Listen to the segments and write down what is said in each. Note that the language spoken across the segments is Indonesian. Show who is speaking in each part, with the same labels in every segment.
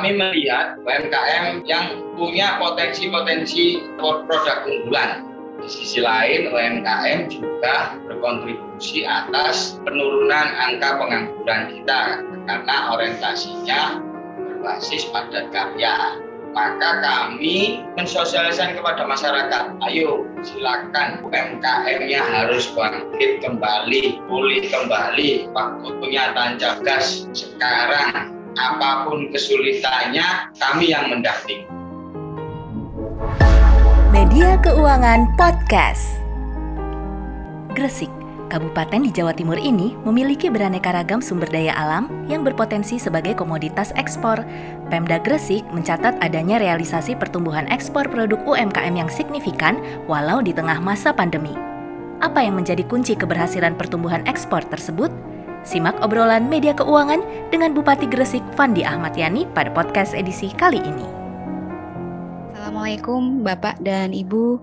Speaker 1: kami melihat UMKM yang punya potensi-potensi produk unggulan. Di sisi lain, UMKM juga berkontribusi atas penurunan angka pengangguran kita karena orientasinya berbasis padat karya. Maka kami mensosialisasikan kepada masyarakat, ayo silakan UMKM-nya harus bangkit kembali, pulih kembali, waktunya tancap gas sekarang apa pun kesulitannya, kami yang mendampingi.
Speaker 2: Media Keuangan Podcast Gresik, kabupaten di Jawa Timur ini memiliki beraneka ragam sumber daya alam yang berpotensi sebagai komoditas ekspor. Pemda Gresik mencatat adanya realisasi pertumbuhan ekspor produk UMKM yang signifikan walau di tengah masa pandemi. Apa yang menjadi kunci keberhasilan pertumbuhan ekspor tersebut? Simak obrolan media keuangan dengan Bupati Gresik Fandi Ahmad Yani pada podcast edisi kali ini.
Speaker 3: Assalamualaikum Bapak dan Ibu.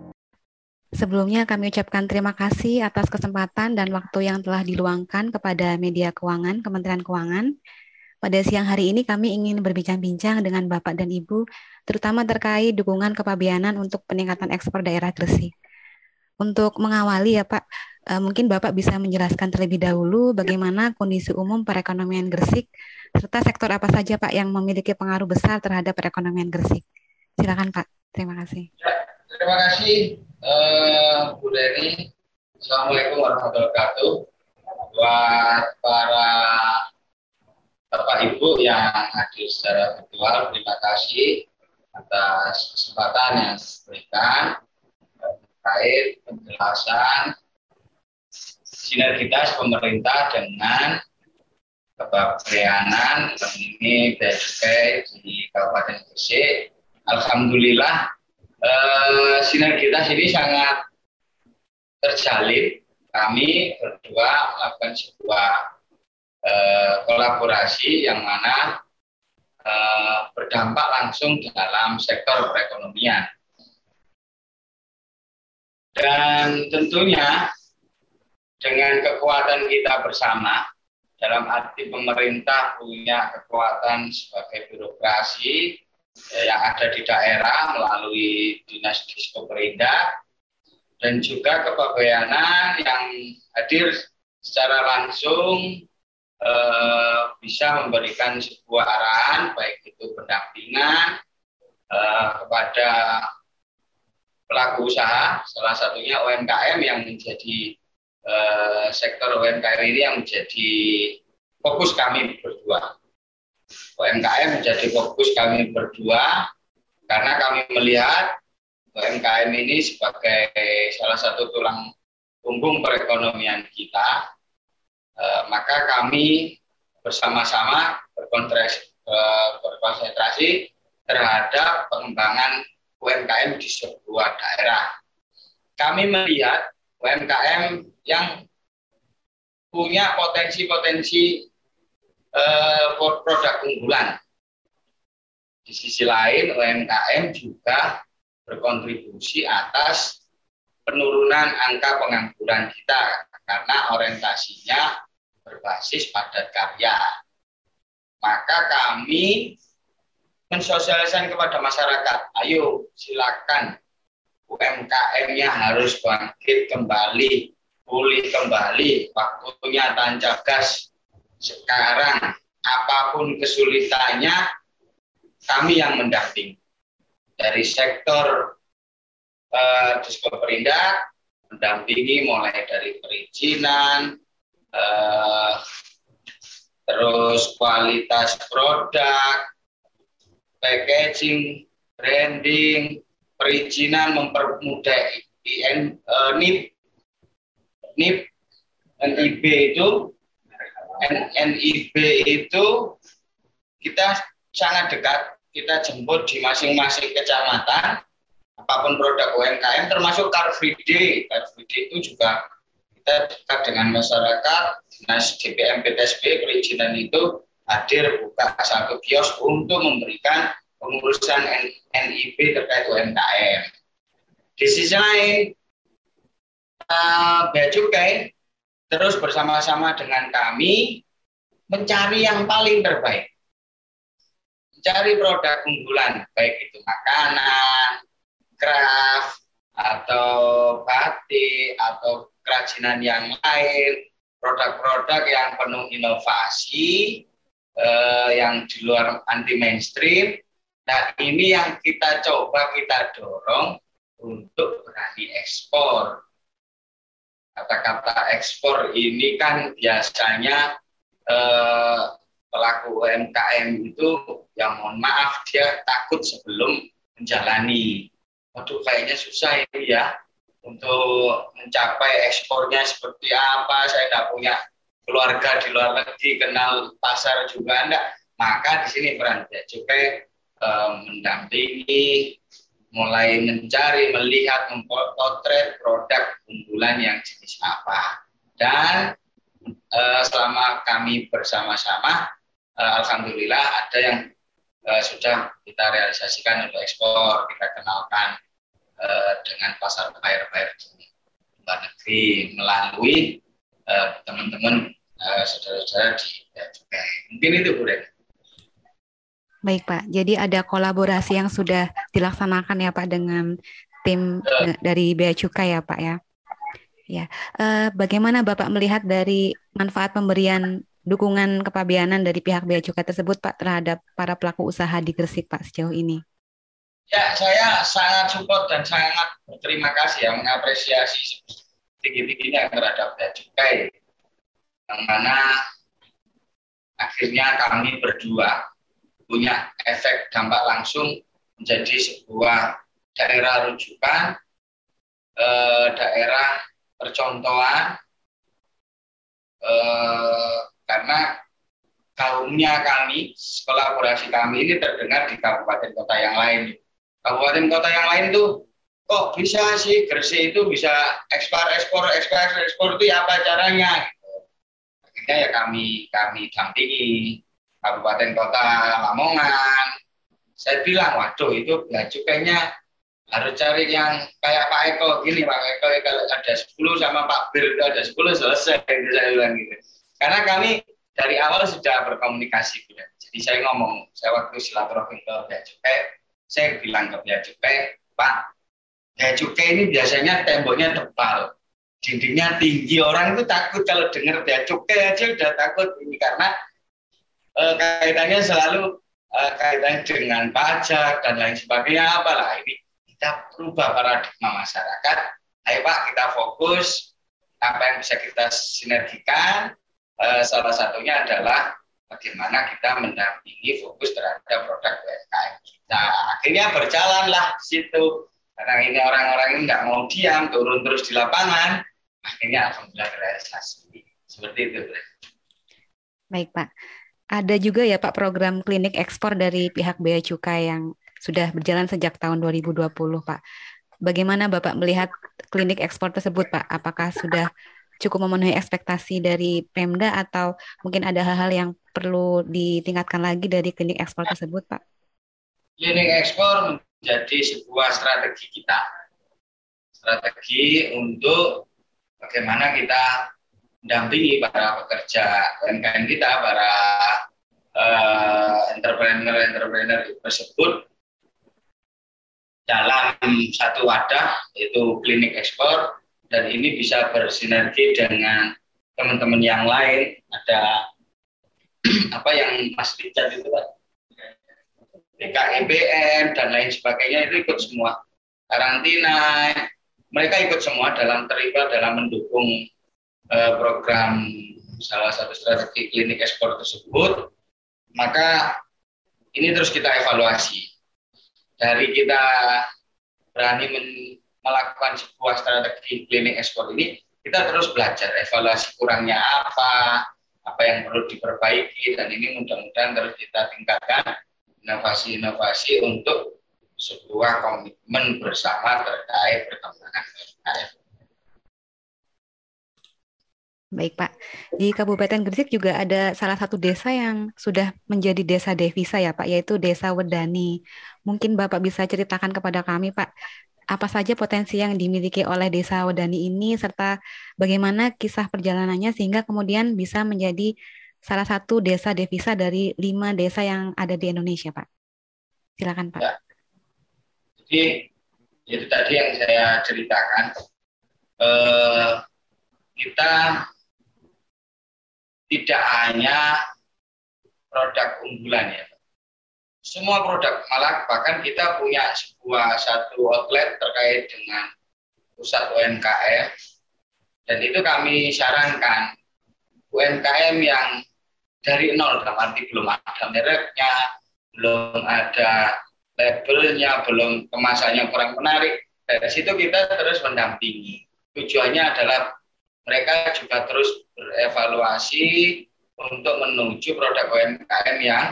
Speaker 3: Sebelumnya kami ucapkan terima kasih atas kesempatan dan waktu yang telah diluangkan kepada media keuangan Kementerian Keuangan. Pada siang hari ini kami ingin berbincang-bincang dengan Bapak dan Ibu, terutama terkait dukungan kepabianan untuk peningkatan ekspor daerah Gresik. Untuk mengawali ya Pak, Uh, mungkin Bapak bisa menjelaskan terlebih dahulu bagaimana kondisi umum perekonomian Gresik serta sektor apa saja Pak yang memiliki pengaruh besar terhadap perekonomian Gresik. Silakan Pak. Terima kasih.
Speaker 1: Ya, terima kasih uh, Bu Deni. Assalamualaikum warahmatullahi wabarakatuh. Buat para Bapak Ibu yang hadir secara virtual, terima kasih atas kesempatan yang diberikan terkait penjelasan sinergitas pemerintah dengan kepabeanan ini BSP di Kabupaten Gresik. Alhamdulillah eh, sinergitas ini sangat terjalin. Kami berdua melakukan sebuah eh, kolaborasi yang mana eh, berdampak langsung dalam sektor perekonomian. Dan tentunya dengan kekuatan kita bersama, dalam arti pemerintah punya kekuatan sebagai birokrasi eh, yang ada di daerah melalui dinas diskoperinda dan juga kepabeanan yang hadir secara langsung eh, bisa memberikan sebuah arahan baik itu pendampingan eh, kepada pelaku usaha salah satunya UMKM yang menjadi Eh, sektor UMKM ini yang menjadi fokus kami berdua. UMKM menjadi fokus kami berdua karena kami melihat UMKM ini sebagai salah satu tulang punggung perekonomian kita, eh, maka kami bersama-sama eh, berkonsentrasi terhadap pengembangan UMKM di sebuah daerah. Kami melihat UMKM yang punya potensi-potensi eh, produk unggulan. Di sisi lain, UMKM juga berkontribusi atas penurunan angka pengangguran kita karena orientasinya berbasis padat karya. Maka kami mensosialisasikan kepada masyarakat, ayo silakan. UMKM-nya harus bangkit kembali pulih kembali, waktunya tancap gas. Sekarang apa pun kesulitannya, kami yang mendamping. Dari sektor eh, Diskoperindak, mendampingi mulai dari perizinan, eh, terus kualitas produk, packaging, branding, perizinan mempermudah IN, eh, NIP NIP NIB itu NIB itu kita sangat dekat kita jemput di masing-masing kecamatan apa pun produk UMKM termasuk Car Free Day. Car Free Day itu juga kita dekat dengan masyarakat dinas DPM PTSB perizinan itu hadir buka satu kios untuk memberikan pengurusan NIB terkait UMKM di sisi lain uh, bea terus bersama-sama dengan kami mencari yang paling terbaik. mencari produk unggulan, baik itu makanan, craft, atau batik, atau kerajinan yang lain, produk-produk yang penuh inovasi, eh, yang di luar anti mainstream. Nah ini yang kita coba kita dorong untuk berani ekspor. Kata-kata ekspor ini kan biasanya eh, pelaku UMKM itu yang mohon maaf dia takut sebelum menjalani. Waduh kayaknya susah ini ya untuk mencapai ekspornya seperti apa. Saya tidak punya keluarga di luar negeri, kenal pasar juga enggak. Maka di sini peran Bea Cukai eh, mendampingi mulai mencari, melihat, mempotret produk unggulan yang jenis apa. Dan uh, selama kami bersama-sama, uh, alhamdulillah ada yang uh, sudah kita realisasikan untuk ekspor, kita kenalkan uh, dengan pasar buyer-buyer di luar negeri melalui teman-teman saudara-saudara di Cukai. Mungkin itu Bu.
Speaker 3: Baik Pak, jadi ada kolaborasi yang sudah dilaksanakan ya Pak dengan tim uh. dari Bea Cukai ya Pak ya. Ya, uh, bagaimana Bapak melihat dari manfaat pemberian dukungan kepabianan dari pihak Bea Cukai tersebut Pak terhadap para pelaku usaha di Gresik Pak sejauh ini?
Speaker 1: Ya, saya sangat support dan sangat berterima kasih ya mengapresiasi tinggi-tingginya terhadap Bea Cukai. Yang mana akhirnya kami berdua punya efek dampak langsung menjadi sebuah daerah rujukan, eh, daerah percontohan, eh, karena kaumnya kami, kolaborasi kami ini terdengar di kabupaten kota yang lain. Kabupaten kota yang lain tuh kok bisa sih Gresik itu bisa ekspor ekspor ekspor ekspor itu ya apa caranya? Akhirnya ya kami kami dampingi kabupaten kota Lamongan. Saya bilang, waduh itu ya cukainya harus cari yang kayak Pak Eko gini Pak Eko kalau ada 10 sama Pak Bir itu ada 10 selesai gitu saya bilang gitu. Karena kami dari awal sudah berkomunikasi gitu. Jadi saya ngomong, saya waktu silaturahmi ke Bea Cukai, saya bilang ke Bea Cukai, Pak, Bea Cukai ini biasanya temboknya tebal, dindingnya tinggi, orang itu takut kalau dengar Bea Cukai aja udah takut. Ini karena uh, kaitannya selalu uh, kaitannya dengan pajak dan lain sebagainya. Apalah ini kita rubah paradigma masyarakat. Ayo pak kita fokus apa yang bisa kita sinergikan. Uh, salah satunya adalah bagaimana kita mendampingi fokus terhadap produk UMKM kita. Akhirnya berjalanlah situ karena ini orang-orang ini nggak mau diam turun terus di lapangan akhirnya alhamdulillah realisasi seperti itu
Speaker 3: baik pak ada juga ya Pak program klinik ekspor dari pihak Bea Cukai yang sudah berjalan sejak tahun 2020 Pak. Bagaimana Bapak melihat klinik ekspor tersebut Pak? Apakah sudah cukup memenuhi ekspektasi dari Pemda atau mungkin ada hal-hal yang perlu ditingkatkan lagi dari klinik ekspor tersebut Pak?
Speaker 1: Klinik ekspor menjadi sebuah strategi kita. Strategi untuk bagaimana kita mendampingi para pekerja UMKM kita, para uh, entrepreneur-entrepreneur tersebut dalam satu wadah yaitu klinik ekspor dan ini bisa bersinergi dengan teman-teman yang lain. Ada apa yang Mas Richard itu Pak BKIBM dan lain sebagainya itu ikut semua karantina. Mereka ikut semua dalam terlibat dalam mendukung uh, program salah satu strategi klinik ekspor tersebut, maka ini terus kita evaluasi. Dari kita berani melakukan sebuah strategi klinik ekspor ini, kita terus belajar evaluasi kurangnya apa, apa yang perlu diperbaiki, dan ini mudah-mudahan terus kita tingkatkan inovasi-inovasi untuk sebuah komitmen bersama terkait perkembangan UMKM.
Speaker 3: Baik Pak, di Kabupaten Gresik juga ada salah satu desa yang sudah menjadi desa devisa ya Pak, yaitu Desa Wedani. Mungkin Bapak bisa ceritakan kepada kami Pak, apa saja potensi yang dimiliki oleh Desa Wedani ini, serta bagaimana kisah perjalanannya sehingga kemudian bisa menjadi salah satu desa devisa dari lima desa yang ada di Indonesia Pak? Silakan Pak.
Speaker 1: Ya. Jadi itu tadi yang saya ceritakan. Eh, kita tidak hanya produk unggulan ya. Semua produk, malah bahkan kita punya sebuah satu outlet terkait dengan pusat UMKM dan itu kami sarankan UMKM yang dari nol dalam arti belum ada mereknya, belum ada labelnya, belum kemasannya kurang menarik. Dari situ kita terus mendampingi. Tujuannya adalah mereka juga terus berevaluasi untuk menuju produk UMKM yang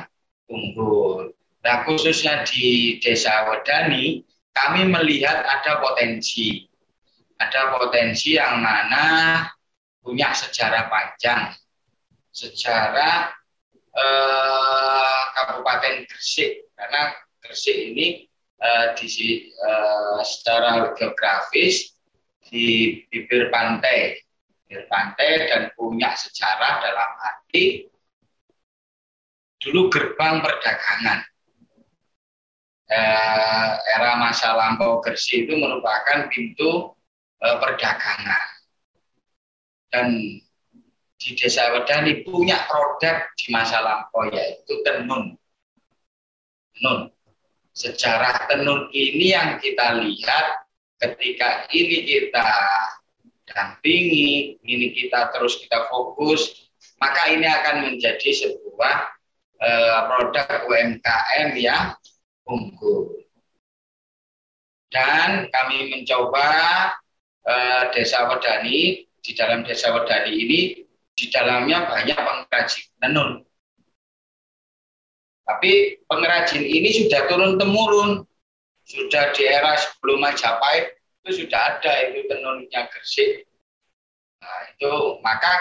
Speaker 1: unggul. Nah, khususnya di Desa Wedani, kami melihat ada potensi. Ada potensi yang mana punya sejarah panjang. Sejarah eh, Kabupaten Gresik. Karena Gresik ini eh, di eh, secara geografis di bibir pantai, bibir pantai dan punya sejarah dalam arti dulu gerbang perdagangan. Eh, era masa lampau Gresik itu merupakan pintu eh, perdagangan. Dan di Desa Wedani punya produk di masa lampau yaitu tenun. Tenun sejarah tenun ini yang kita lihat ketika ini kita dampingi, ini kita terus kita fokus, maka ini akan menjadi sebuah eh, produk UMKM yang unggul. Dan kami mencoba eh, Desa Wedani, di dalam Desa Wedani ini, di dalamnya banyak pengrajin tenun. Tapi pengrajin ini sudah turun temurun, sudah di era sebelum Majapahit itu sudah ada itu tenunnya Gresik. Nah, itu maka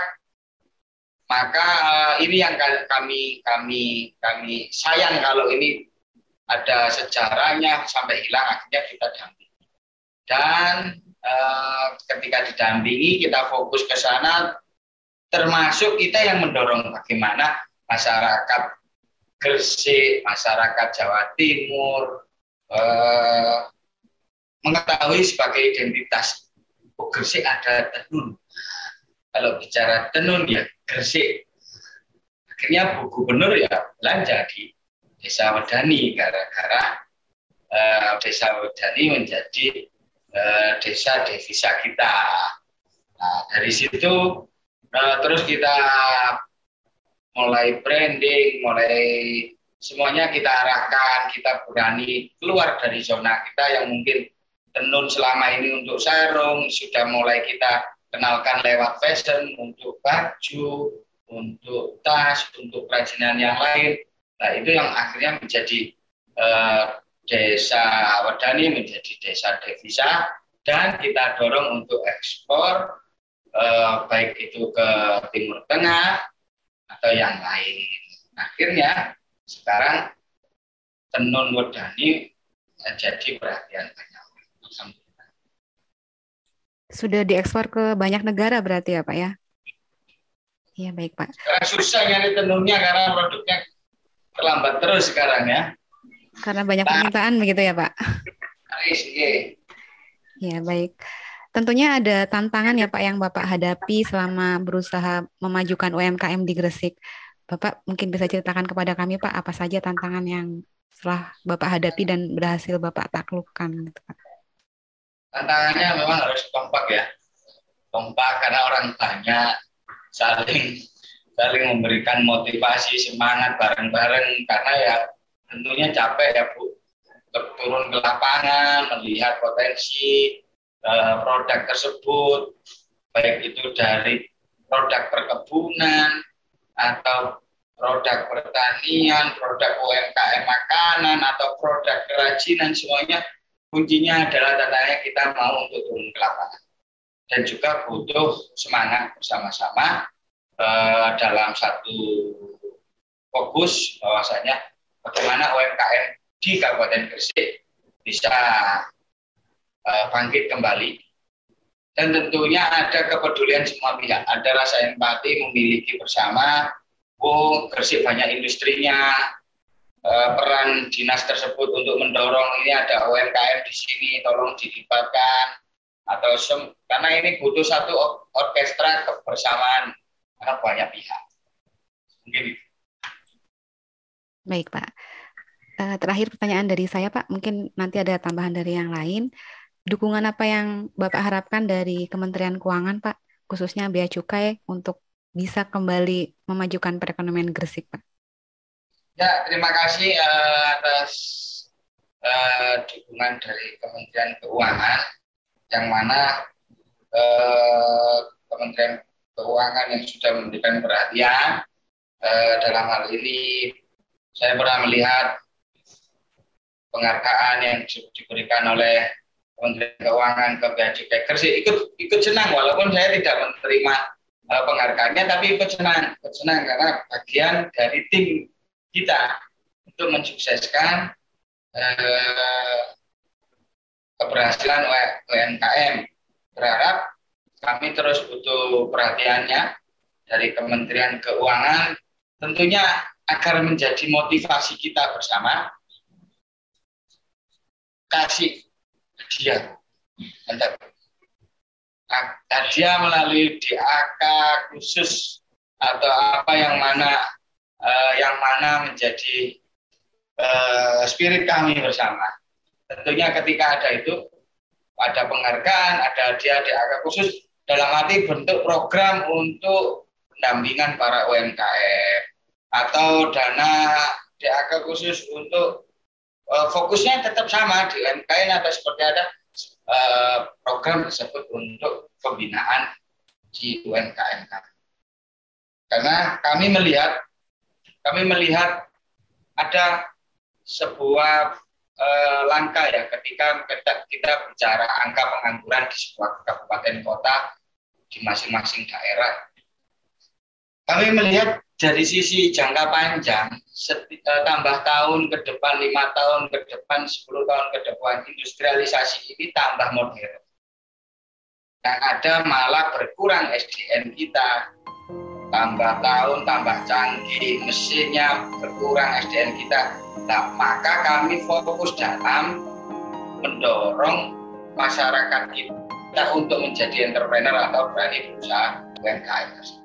Speaker 1: maka uh, ini yang kami kami kami sayang kalau ini ada sejarahnya sampai hilang akhirnya kita dampingi. Dan uh, ketika didampingi kita fokus ke sana termasuk kita yang mendorong bagaimana masyarakat Gresik, masyarakat Jawa Timur eh, mengetahui sebagai identitas oh, Gresik ada tenun. Kalau bicara tenun ya Gresik. Akhirnya Bu Gubernur ya belanja di Desa Wedani gara-gara eh, Desa Wedani menjadi desa devisa kita. Nah, dari situ eh, terus kita mulai branding, mulai semuanya kita arahkan, kita berani keluar dari zona kita yang mungkin tenun selama ini untuk sarung, sudah mulai kita kenalkan lewat fashion, untuk baju, untuk tas, untuk kerajinan yang lain. Nah itu yang akhirnya menjadi eh, desa Wadani menjadi desa devisa dan kita dorong untuk ekspor eh, baik itu ke Timur Tengah, atau yang lain. Akhirnya sekarang tenun wedani jadi perhatian banyak
Speaker 3: Sudah diekspor ke banyak negara berarti ya Pak ya? Iya baik Pak.
Speaker 1: Sekarang susah nyari tenunnya karena produknya terlambat terus sekarang ya.
Speaker 3: Karena banyak permintaan begitu ya Pak?
Speaker 1: Iya
Speaker 3: baik. Tentunya ada tantangan ya Pak yang Bapak hadapi selama berusaha memajukan UMKM di Gresik. Bapak mungkin bisa ceritakan kepada kami Pak apa saja tantangan yang setelah Bapak hadapi dan berhasil Bapak taklukkan gitu Pak.
Speaker 1: Tantangannya memang harus kompak ya. Kompak karena orang banyak saling saling memberikan motivasi semangat bareng-bareng karena ya tentunya capek ya Bu. Turun ke lapangan melihat potensi Eh, produk tersebut, baik itu dari produk perkebunan atau produk pertanian, produk UMKM makanan atau produk kerajinan semuanya kuncinya adalah tandanya kita mau untuk turun ke lapangan. Dan juga butuh semangat bersama-sama eh, dalam satu fokus bahwasanya bagaimana UMKM di Kabupaten Gresik bisa uh, bangkit kembali? Dan tentunya ada kepedulian semua pihak, ada rasa empati memiliki bersama, oh Gresik banyak industrinya, uh, peran dinas tersebut untuk mendorong ini ada UMKM di sini tolong dilibatkan. Atau sem karena ini butuh satu orkestra kebersamaan. Karena banyak pihak. Mungkin
Speaker 3: Baik, Pak. Uh, terakhir pertanyaan dari saya, Pak. Mungkin nanti ada tambahan dari yang lain. Dukungan apa yang Bapak harapkan dari Kementerian Keuangan, Pak, khususnya Bea Cukai untuk bisa kembali memajukan perekonomian Gresik, Pak?
Speaker 1: Ya, terima kasih uh, atas uh, dukungan dari Kementerian Keuangan yang mana uh, Kementerian Keuangan yang sudah memberikan perhatian uh, dalam hal ini saya pernah melihat penghargaan yang diberikan oleh Kementerian Keuangan ke Bea Cukai Gresik ikut ikut senang walaupun saya tidak menerima uh, penghargaannya tapi ikut senang ikut senang karena bagian dari tim kita untuk mensukseskan eh, keberhasilan UMKM. Berharap kami terus butuh perhatiannya dari Kementerian Keuangan, tentunya agar menjadi motivasi kita bersama kasih hadiah. Hadiah melalui DAK khusus atau apa yang mana uh, yang mana menjadi uh, spirit kami bersama. Tentunya ketika ada itu, ada penghargaan, ada hadiah DAK khusus dalam arti bentuk program untuk pendampingan para UMKM atau dana DAK khusus untuk uh, fokusnya tetap sama di UMKM atau seperti ada uh, program tersebut untuk pembinaan di UMKM Karena kami melihat kami melihat ada sebuah eh, langkah ya ketika kita, bicara angka pengangguran di sebuah kabupaten kota di masing-masing daerah. Kami melihat dari sisi jangka panjang, eh, tambah tahun ke depan, lima tahun ke depan, sepuluh tahun ke depan, industrialisasi ini tambah modern. Yang ada malah berkurang SDM kita, tambah tahun tambah canggih mesinnya berkurang SDM kita. Nah, maka kami fokus dalam mendorong masyarakat kita untuk menjadi entrepreneur atau berani berusaha UMKM